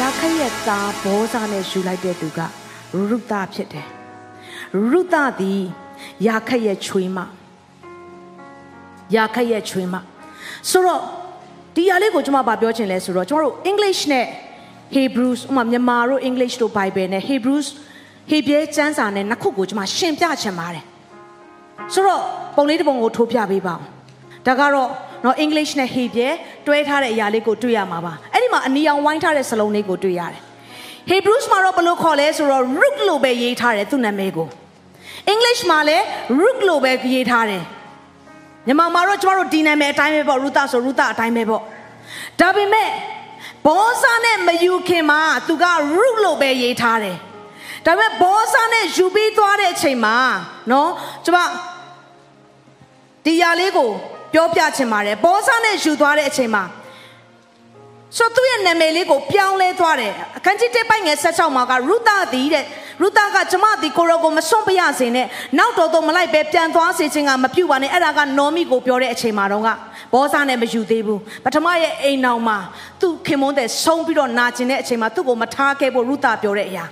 ရာခက်ရဲ့သားဘောဇာနဲ့ယူလိုက်တဲ့သူကရုသဖြစ်တယ်ရုသသည်ရာခက်ရဲ့ချွေးမရာခက်ရဲ့ချွေးမဆိုတော့ဒီအရာလေးကိုကျွန်မဗာပြောချင်လဲဆိုတော့ကျွန်တော်တို့ English နဲ့ Hebrews ဥမာမြန်မာတို့ English တို့ Bible နဲ့ Hebrews ဟေပြဲကျမ်းစာနဲ့နှစ်ခုကိုကျွန်မရှင်းပြချင်ပါတယ်ဆိုတော့ပုံလေးတစ်ပုံကိုထိုးပြပေးပါဦးဒါကတော့နော် English နဲ့ Hebrew တွဲထားတဲ့အရာလေးကိုတွေ့ရမှာပါအဲ့ ဒီမှာအနီအောင်ဝိုင်းထားတဲ့စလုံးလေးကိုတွေ့ရတယ် Hebrews မှာတော့ဘယ်လိုခေါ်လဲဆိုတော့ root လို့ပဲရေးထားတယ်သူ့နာမည်ကို English မှာလည်း root လို့ပဲရေးထားတယ်မြန်မာမှာတော့ကျမတို့ဒီနာမည်အတိုင်းပဲပေါ့ Ruta ဆို Ruta အတိုင်းပဲပေါ့ဒါပေမဲ့ဘောဆာနဲ့မယူခင်မှာသူက root လို့ပဲရေးထားတယ်ဒါပေမဲ့ဘောဆာနဲ့ယူပြီးသွားတဲ့အချိန်မှာနော်ကျမဒီຢာလေးကိုပြောပြချင်ပါတယ်ဘောဆာနဲ့ယူသွားတဲ့အချိန်မှာ ဆိုသူ့ရဲ့နာမည်လေးကိုပြောင်းလဲသွားတယ်အခန်းကြီး1ပိုက်ငယ်16မှာကရုသသည်တဲ့ရုသကကျမသည်ကိုရောကိုမစွန့်ပရစေနဲ့နောက်တော်တော်မလိုက်ပဲပြန်သွားစေခြင်းကမပြုတ်ပါနဲ့အဲ့ဒါကနော်မီကိုပြောတဲ့အချိန်မှာတော့ကဘောဆာနဲ့မယူသေးဘူးပထမရဲ့အိမ်အောင်မှာသူ့ခင်မွန်းတဲ့ဆုံးပြီးတော့နာကျင်တဲ့အချိန်မှာသူ့ကိုမထားခဲ့ဖို့ရုသပြောတဲ့အရာ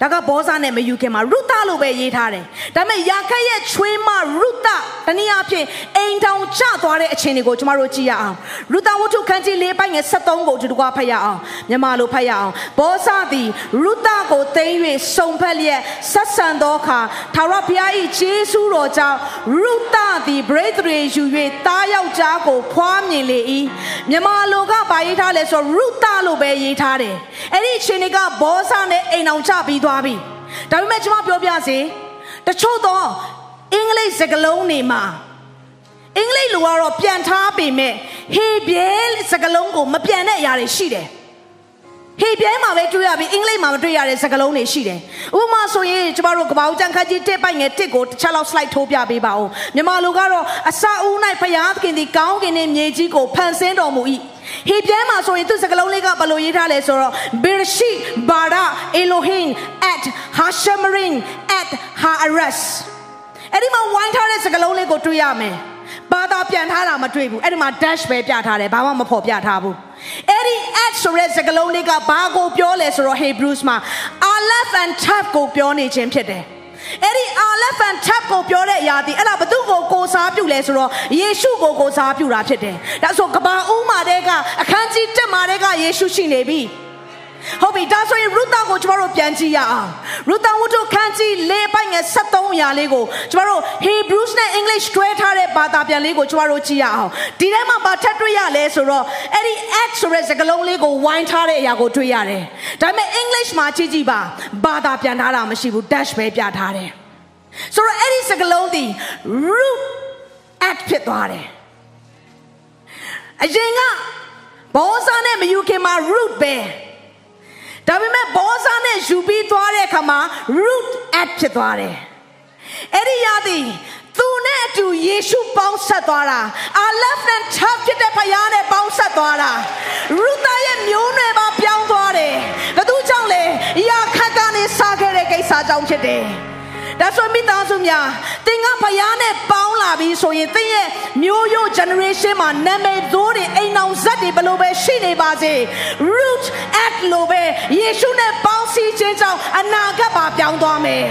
ဒါကဘောဇာနဲ့မယူခင်မှာရုသလို့ပဲရေးထားတယ်ဒါပေမဲ့ယာခက်ရဲ့ချွေးမရုသတနည်းအားဖြင့်အိမ်ထောင်ကျသွားတဲ့အချိန်တွေကိုကျမတို့ကြည့်ရအောင်ရုသဝတ္ထုခန်းကြီး၄ပိုင်းငယ်73ကိုဒီတကွာဖတ်ရအောင်မြန်မာလိုဖတ်ရအောင်ဘောဇာသည်ရုသကိုသိမ်း၍စုံဖက်လျက်ဆက်ဆံသောအခါထာဝရဘုရား၏ဂျေစုတော်ကြောင့်ရုသသည်ဗြိသရေယူ၍သားယောက်ျားကိုဖွားမြင်လေ၏မြန်မာလိုကဗာရေးထားလဲဆိုရုသလို့ပဲရေးထားတယ်အဲ့ဒီအချိန်တွေကဘောဇာနဲ့အိမ်အောင်ကျပြီးသွားပြီဒါပေမဲ့ကျွန်မပြောပြစေတချို့တော့အင်္ဂလိပ်စကားလုံးတွေမှာအင်္ဂလိပ်လိုကတော့ပြန်ထားပေမဲ့ဟေဘဲစကားလုံးကိုမပြန်တဲ့အရာတွေရှိတယ်ဟေပြဲမှာပဲတွေ့ရပြီးအင်္ဂလိပ်မှာမတွေ့ရတဲ့စကားလုံးတွေရှိတယ်။ဥပမာဆိုရင်ကျမတို့ကပောက်ကြံခန်းကြီးတစ်ပိုက်ငယ်တစ်ကိုတစ်ချက်လောက် slide ထိုးပြပေးပါဦး။မြန်မာလိုကတော့အစာဦး၌ဖျားသခင်သည်ကောင်းကင်နှင့်မြေကြီးကိုဖန်ဆင်းတော်မူ၏။ ဟေပြဲမှာဆိုရင်သူစကားလုံးလေးကဘယ်လိုရေးထားလဲဆိုတော့ Bereshit bara Elohim at Hashemarin at Haares အဲ့ဒီမှာဝိုင်းထားတဲ့စကားလုံးလေးကိုတွေ့ရမယ်။ဘာသာပြန်ထားတာမတွေ့ဘူး။အဲ့ဒီမှာ dash ပဲပြထားတယ်။ဘာမှမဖော်ပြထားဘူး။အဲ့ဒီ at ဆိုတဲ့စကားလုံးလေးကဘာကိုပြောလဲဆိုတော့ Hebrews မှာ Aleph and Tav ကိုပြောနေခြင်းဖြစ်တယ်။အဲ့ဒီ Aleph and Tav ကိုပြောတဲ့အရာဒီအဲ့ဒါဘသူ့ကိုကိုစားပြုလဲဆိုတော့ယေရှုကိုကိုစားပြုတာဖြစ်တယ်။ဒါဆိုကဘာဦးမာတဲ့ကအခန်းကြီးတက်မာတဲ့ကယေရှုရှိနေပြီ။ဟုတ်ပြီဒါဆိုရင်ရုသကိုကျမတို့ပြန်ကြည့်ရအောင်ရုသဝတ္ထုခန်းကြီး၄ပိုင်းငယ်73ရာလေးကိုကျမတို့ Hebrews နဲ့ English တွဲထားတဲ့ဘာသာပြန်လေးကိုကျမတို့ကြည့်ရအောင်ဒီထဲမှာဘာထပ်တွေ့ရလဲဆိုတော့အဲ့ဒီ at ဆိုတဲ့စကားလုံးလေးကိုဝိုင်းထားတဲ့အရာကိုတွေ့ရတယ်ဒါပေမဲ့ English မှာကြည့်ကြည့်ပါဘာသာပြန်ထားတာမရှိဘူး dash ပဲပြထားတယ် ဆိုတော့အဲ့ဒီစကားလုံးဒီ root at ဖြစ်သွားတယ်အရင်ကဘောဇာနဲ့မယူခင်မှာ root ပဲဒါပေမဲ့ဘောဇာနဲ့ယူပြီးသွားတဲ့အခါမှာ root at ဖြစ်သွားတယ်အဲ့ဒီရသည်သူနဲ့အတူယေရှုပေါင်းဆက်သွားတာအာလက်ဖန်ချဖြစ်တဲ့ဖယားနဲ့ပေါင်းဆက်သွားတာရူတာရဲ့မျိုးနွယ်ပါပြောင်းသွားတယ်ဘသူကြောင့်လဲယာခတ်ကနေစားခဲ့တဲ့ကိစ္စကြောင့်ဖြစ်တယ် ဒါဆိုမိသားစုများသင်ကဖယားနဲ့ပေါင်းလာပြီဆိုရင်သင်ရဲ့မျိုးရိုး generation မှာနာမည်သိုးတွေအိမ်အောင်ဇက်တွေဘယ်လိုပဲရှိနေပါစေ root at လို့ပဲယေရှုနဲ့ပေါင်းစည်းခြင်းကြောင့်အနာဂတ်ပါပြောင်းသွားမယ်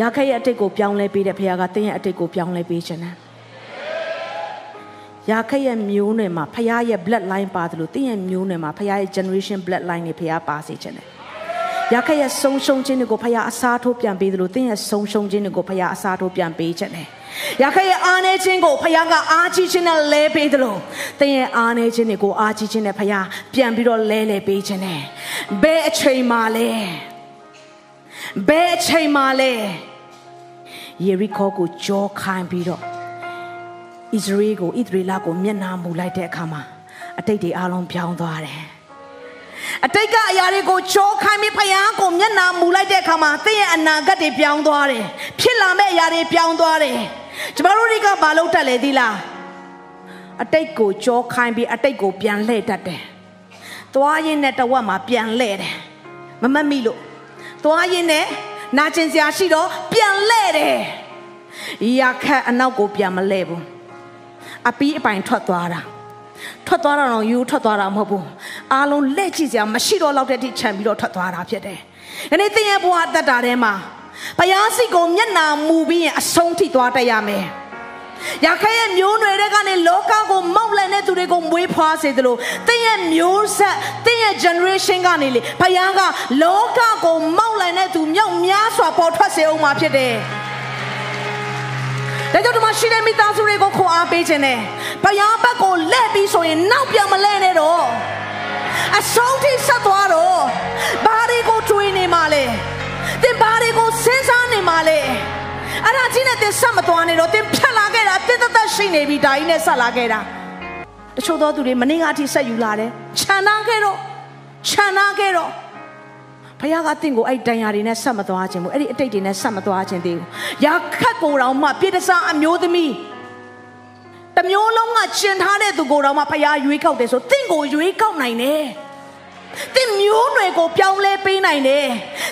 ရာခရဲ့အတိတ်ကိုပြောင်းလဲပေးတဲ့ဖခင်ကသင်ရဲ့အတိတ်ကိုပြောင်းလဲပေးခြင်းနဲ့ ရာခရဲ့မျိုးနွယ်မှာဖခင်ရဲ့ blood line ပါတယ်လို့သင်ရဲ့မျိုးနွယ်မှာဖခင်ရဲ့ generation blood line တွေဖခင်ပါစေခြင်းနဲ့ရာခရဲ့ဆုံးရှုံးခြင်းတွေကိုဖခင်အစားထိုးပြန်ပေးတယ်လို့သင်ရဲ့ဆုံးရှုံးခြင်းတွေကိုဖခင်အစားထိုးပြန်ပေးခြင်းနဲ့ရာခရဲ့အားနေခြင်းကိုဖခင်ကအားကြီးခြင်းနဲ့လဲပေးတယ်လို့သင်ရဲ့အားနေခြင်းတွေကိုအားကြီးခြင်းနဲ့ဖခင်ပြန်ပြီးတော့လဲလဲပေးခြင်းနဲ့ဘယ်အချိန်မှလဲဘယ်အချိန်မှလဲယေရီခေါကိုကြောခိုင်းပြီးတော့ ဣသရေလကိုဣသရေလကိုမျက်နှာမူလိုက်တဲ့အခါမှာအတိတ်တွေအားလုံးပြောင်းသွားတယ်အတိတ်ကအရာတွေကိုကြောခိုင်းပြီးဖယားကိုမျက်နှာမူလိုက်တဲ့အခါမှာသင်ရဲ့အနာဂတ်တွေပြောင်းသွားတယ်ဖြစ်လာမယ့်အရာတွေပြောင်းသွားတယ်ကျမတို့တွေကဘာလုပ်တတ်လဲသီလားအတိတ်ကိုကြောခိုင်းပြီးအတိတ်ကိုပြန်လှည့်တတ်တယ်သွားရင်းနဲ့တဝက်မှာပြန်လှည့်တယ်မမတ်မိလို့သွားရင်းနဲ့နာကျင်စရာရှိတော့ပြန်လှည့်တယ်ရခတ်အနောက်ကိုပြန်မလှည့်ဘူး အပီးအပိုင်ထွက်သွားတာထွက်သွားတော့ယူထွက်သွားတာမဟုတ်ဘူးအားလုံးလက်ကြည့်စရာမရှိတော့လောက်တဲ့အထိခြံပြီးတော့ထွက်သွားတာဖြစ်တယ်။ဒီနေ့သင်ရဲ့ဘဝတက်တာထဲမှာဘုရားစိတ်ကိုမျက်နာမူပြီးရင်အဆုံးထိသွားတတ်ရမယ်။ရခိုင်ရဲ့မျိုးနွယ်တွေကနေလောကကိုမောက်လန်တဲ့သူတွေကိုမွေးဖွားစေသလိုသင်ရဲ့မျိုးဆက်သင်ရဲ့ generation ကနေလေဘုရားကလောကကိုမောက်လန်တဲ့သူမြောက်များစွာပေါ်ထွက်စေအောင်မှာဖြစ်တယ်။ ဒါကြောင့်ဒီမှာရှိတဲ့မိသားစုတွေကိုခွန်အားပေးခြင်းနဲ့ဘုရားဘက်ကိုလက်ပြီးဆိုရင်နောက်ပြန်မလဲနဲ့တော့အဆုံးထိဆက်သွားတော့ဘာတွေကိုတွေးနေမှလဲသင်ဘာတွေကိုစဉ်းစားနေမှလဲအဲ့ဒါကြီးနဲ့သင်ဆက်မသွားနဲ့တော့သင်ဖြတ်လာခဲ့တာသင်သက်သက်ရှိနေပြီဒါကြီးနဲ့ဆက်လာခဲ့တာတချို့သောသူတွေမနေ့ကအထိဆက်ယူလာတယ်ခြံနာခဲ့တော့ခြံနာခဲ့တော့ ဘုရားကတင့်ကိုအဲ့တန်ရာတွေနဲ့ဆက်မသွားခြင်းဘူးအဲ့ဒီအတိတ်တွေနဲ့ဆက်မသွားခြင်းသေးဘူးရာခတ်ကိုတောင်မှပြည်တစားအမျိုးသမီးတမျိုးလုံးကကျင်ထားတဲ့သူကိုတောင်မှဘုရားရွေးကောက်တယ်ဆိုတင့်ကိုရွေးကောက်နိုင်တယ်တင်မျိုးနွယ်ကိုပြောင်းလဲပေးနိုင်တယ်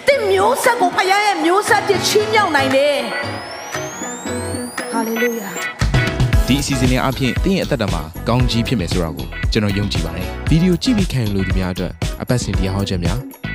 တင်မျိုးဆက်ကိုဖခင်ရဲ့မျိုးဆက်ပြချီးမြှောက်နိုင်တယ်ဟာလေလုယာဒီအစီအစဉ်လေးအပြင်တင်းရဲ့အသက်တာမှာကောင်းကြီးဖြစ်မယ်ဆိုတာကိုကျွန်တော်ယုံကြည်ပါတယ်ဗီဒီယိုကြည့်ပြီးခံယူလို့ဒီများအတွက်အပတ်စဉ်တရားဟောခြင်းများ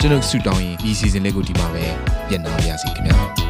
ကျွန်တော်ဆုတောင်းရင်ဒီ season လေးကိုဒီမှာပဲညံ့နာပါရစေခင်ဗျာ